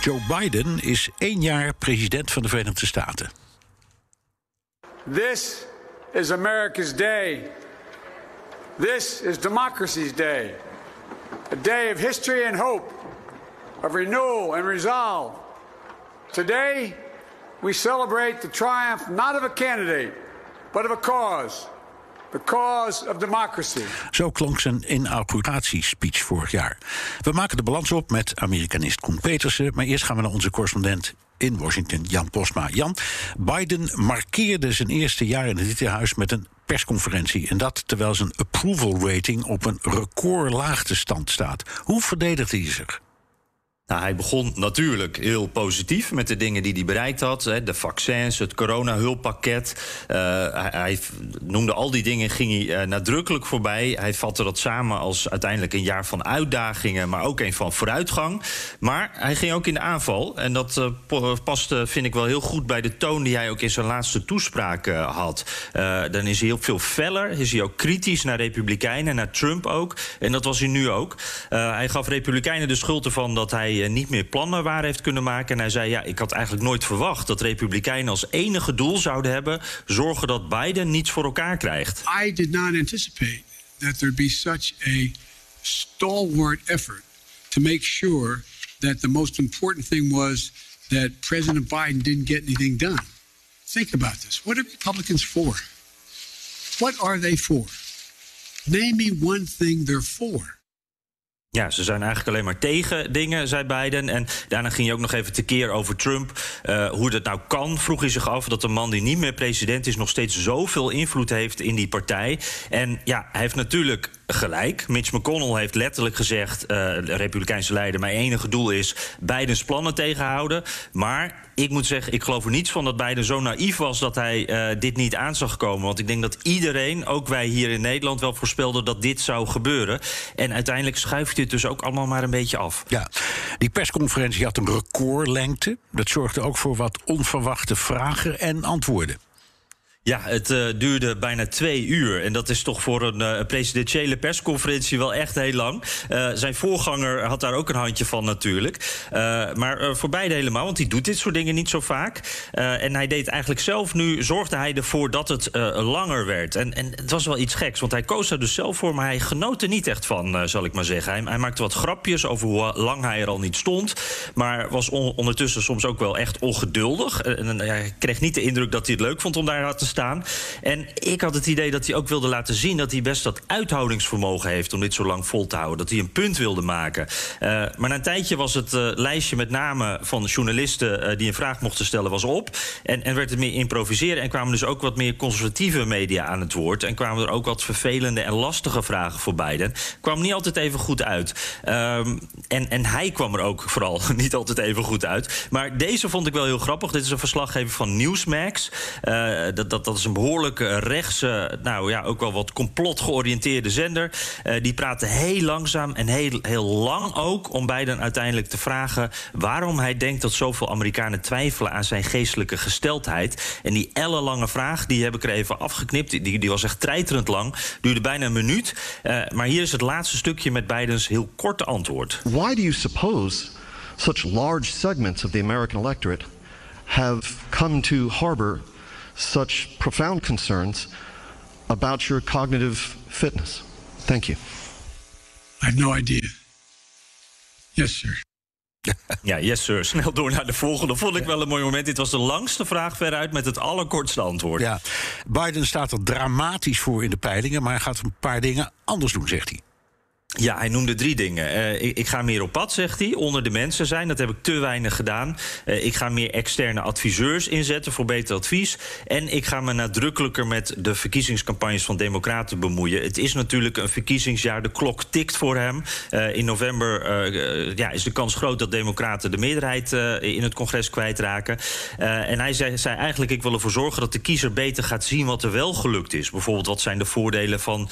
Joe Biden is één jaar president van de Verenigde Staten. This is America's day. This is democracy's day. A day of history and hope, of renewal and resolve. Today, we celebrate the triumph not of a candidate, but of a cause. The cause of democracy. Zo klonk zijn inauguratiespeech vorig jaar. We maken de balans op met Amerikanist Koen Petersen. Maar eerst gaan we naar onze correspondent in Washington, Jan Posma. Jan, Biden markeerde zijn eerste jaar in het Witte Huis met een persconferentie. En dat terwijl zijn approval rating op een recordlaagte stand staat. Hoe verdedigt hij zich? Nou, hij begon natuurlijk heel positief met de dingen die hij bereikt had. Hè, de vaccins, het corona-hulppakket. Uh, hij, hij, noemde al die dingen, ging hij uh, nadrukkelijk voorbij. Hij vatte dat samen als uiteindelijk een jaar van uitdagingen... maar ook een van vooruitgang. Maar hij ging ook in de aanval. En dat uh, paste, vind ik wel heel goed bij de toon... die hij ook in zijn laatste toespraak had. dan is hij heel veel feller. Is hij ook kritisch naar Republikeinen, naar Trump ook. En dat was hij nu ook. hij gaf Republikeinen de schuld ervan dat hij niet meer plannen waar heeft kunnen maken. En hij zei: Ja, ik had eigenlijk nooit verwacht dat Republikeinen als enige doel zouden hebben zorgen dat Biden niets voor elkaar krijgt. I did not anticipate that there'd be such a stalwart effort to make sure that the most important thing was that President Biden didn't get anything done. Think about this. What are Republicans for? What are they for? Name me one thing they're for. Ja, ze zijn eigenlijk alleen maar tegen dingen, zei Biden. En daarna ging je ook nog even tekeer over Trump. Uh, hoe dat nou kan, vroeg hij zich af. Dat een man die niet meer president is... nog steeds zoveel invloed heeft in die partij. En ja, hij heeft natuurlijk gelijk. Mitch McConnell heeft letterlijk gezegd... Uh, de Republikeinse leider, mijn enige doel is... Bidens plannen tegenhouden. Maar ik moet zeggen, ik geloof er niets van dat Biden zo naïef was... dat hij uh, dit niet aan zag komen. Want ik denk dat iedereen, ook wij hier in Nederland... wel voorspelden dat dit zou gebeuren. En uiteindelijk schuift dit dus ook allemaal maar een beetje af. Ja, die persconferentie had een recordlengte. Dat zorgde ook voor wat onverwachte vragen en antwoorden. Ja, het uh, duurde bijna twee uur. En dat is toch voor een uh, presidentiële persconferentie wel echt heel lang. Uh, zijn voorganger had daar ook een handje van natuurlijk. maar voor beide helemaal, want hij doet dit soort dingen niet zo vaak. en hij deed eigenlijk zelf nu, zorgde hij ervoor dat het langer werd. En, en het was wel iets geks, want hij koos er dus zelf voor... maar hij genoot er niet echt van, zal ik maar zeggen. Hij, hij, maakte wat grapjes over hoe lang hij er al niet stond. Maar was on ondertussen soms ook wel echt ongeduldig. En hij kreeg niet de indruk dat hij het leuk vond om daar te staan. En ik had het idee dat hij ook wilde laten zien dat hij best dat uithoudingsvermogen heeft om dit zo lang vol te houden. Dat hij een punt wilde maken. Uh, maar na een tijdje was het uh, lijstje met namen van journalisten uh, die een vraag mochten stellen was op. En, en werd het meer improviseren. En kwamen dus ook wat meer conservatieve media aan het woord. En kwamen er ook wat vervelende en lastige vragen voor Biden. Kwam niet altijd even goed uit. Um, en, en hij kwam er ook vooral niet altijd even goed uit. Maar deze vond ik wel heel grappig. Dit is een verslaggever van Newsmax. dat, dat, dat is een behoorlijk rechtse, nou ja, ook wel wat complot georiënteerde zender. Uh, die praten heel langzaam en heel, heel lang ook om Biden uiteindelijk te vragen waarom hij denkt dat zoveel Amerikanen twijfelen aan zijn geestelijke gesteldheid. En die ellenlange vraag, die heb ik er even afgeknipt. Die, die was echt treiterend lang, duurde bijna een minuut. Uh, maar hier is het laatste stukje met Bidens heel korte antwoord. Why do you suppose such large segments of the American electorate have come to harbor such profound concerns about your cognitive fitness? Thank you. I have no idea. Yes, sir. Ja, yes sir. Snel door naar de volgende. Vond ik wel een mooi moment. Dit was de langste vraag veruit met het allerkortste antwoord. Ja, Biden staat er dramatisch voor in de peilingen... maar hij gaat een paar dingen anders doen, zegt hij. Ja, hij noemde drie dingen. Uh, ik, ga meer op pad, zegt hij, onder de mensen zijn. Dat heb ik te weinig gedaan. Uh, ik ga meer externe adviseurs inzetten voor beter advies. En ik ga me nadrukkelijker met de verkiezingscampagnes van Democraten bemoeien. Het is natuurlijk een verkiezingsjaar. De klok tikt voor hem. Uh, in november ja, is de kans groot dat Democraten de meerderheid in het congres kwijtraken. en hij zei, zei, eigenlijk: ik wil ervoor zorgen dat de kiezer beter gaat zien wat er wel gelukt is. Bijvoorbeeld, wat zijn de voordelen van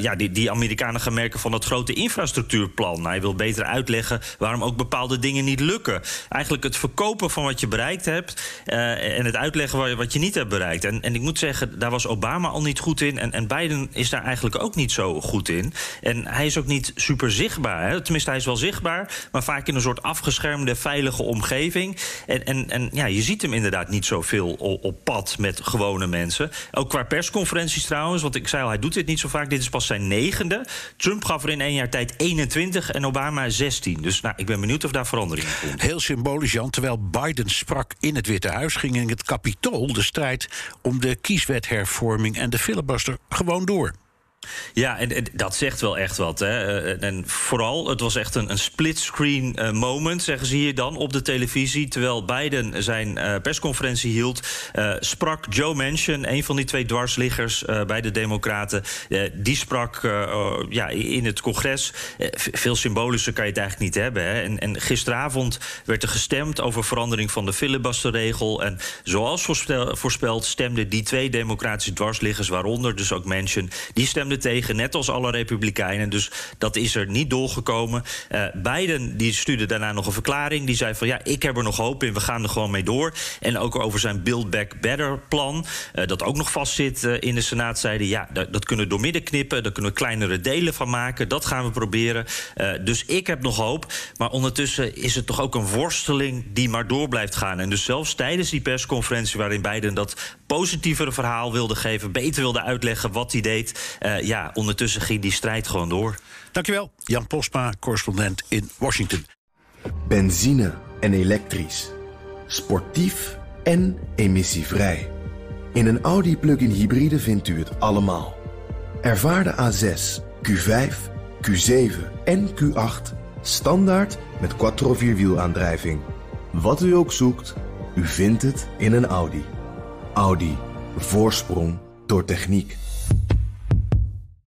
ja, die, die Amerikanen gaan merken van het grote infrastructuurplan. Hij wil beter uitleggen waarom ook bepaalde dingen niet lukken. Eigenlijk het verkopen van wat je bereikt hebt uh, en het uitleggen wat je niet hebt bereikt. En, en ik moet zeggen, daar was Obama al niet goed in. En, en Biden is daar eigenlijk ook niet zo goed in. En hij is ook niet super zichtbaar. Hè? Tenminste, hij is wel zichtbaar, maar vaak in een soort afgeschermde, veilige omgeving. En, en, en ja, je ziet hem inderdaad niet zoveel op, op pad met gewone mensen. Ook qua persconferenties trouwens, want ik zei al, hij doet dit niet zo vaak. Dit is pas zijn negende. Trump gaf er in één jaar tijd 21 en Obama 16. Dus nou, ik ben benieuwd of daar verandering in komt. Heel symbolisch, Jan. Terwijl Biden sprak in het Witte Huis, ging in het Capitool de strijd om de kieswethervorming en de filibuster gewoon door. Ja, en, dat zegt wel echt wat. Hè. Eh, en vooral, het was echt een, een split-screen uh, moment, zeggen ze hier dan, op de televisie. Terwijl Biden zijn uh, persconferentie hield, sprak Joe Manchin, een van die twee dwarsliggers bij de Democraten. die sprak ja, in het congres. veel symbolischer kan je het eigenlijk niet hebben. Hè. En, en, gisteravond werd er gestemd over verandering van de filibusterregel. En zoals voorspeld stemden die twee democratische dwarsliggers, waaronder dus ook Manchin, die stemden tegen, net als alle Republikeinen. Dus dat is er niet doorgekomen. Uh, Biden die stuurde daarna nog een verklaring. Die zei van ja, ik heb er nog hoop in, we gaan er gewoon mee door. En ook over zijn Build Back Better plan, uh, dat ook nog vastzit uh, in de Senaat, zeiden ja, dat, dat, kunnen we door midden knippen, daar kunnen we kleinere delen van maken. Dat gaan we proberen. dus ik heb nog hoop. Maar ondertussen is het toch ook een worsteling die maar door blijft gaan. En dus zelfs tijdens die persconferentie waarin Biden dat positievere verhaal wilde geven, beter wilde uitleggen wat hij deed. Uh, ja, ondertussen ging die strijd gewoon door. Dankjewel, Jan Posma, correspondent in Washington. Benzine en elektrisch. Sportief en emissievrij. In een Audi plug-in hybride vindt u het allemaal. Ervaar de A6, Q5, Q7 en Q8 standaard met quattro vierwielaandrijving. Wat u ook zoekt, u vindt het in een Audi. Audi. Voorsprong door techniek.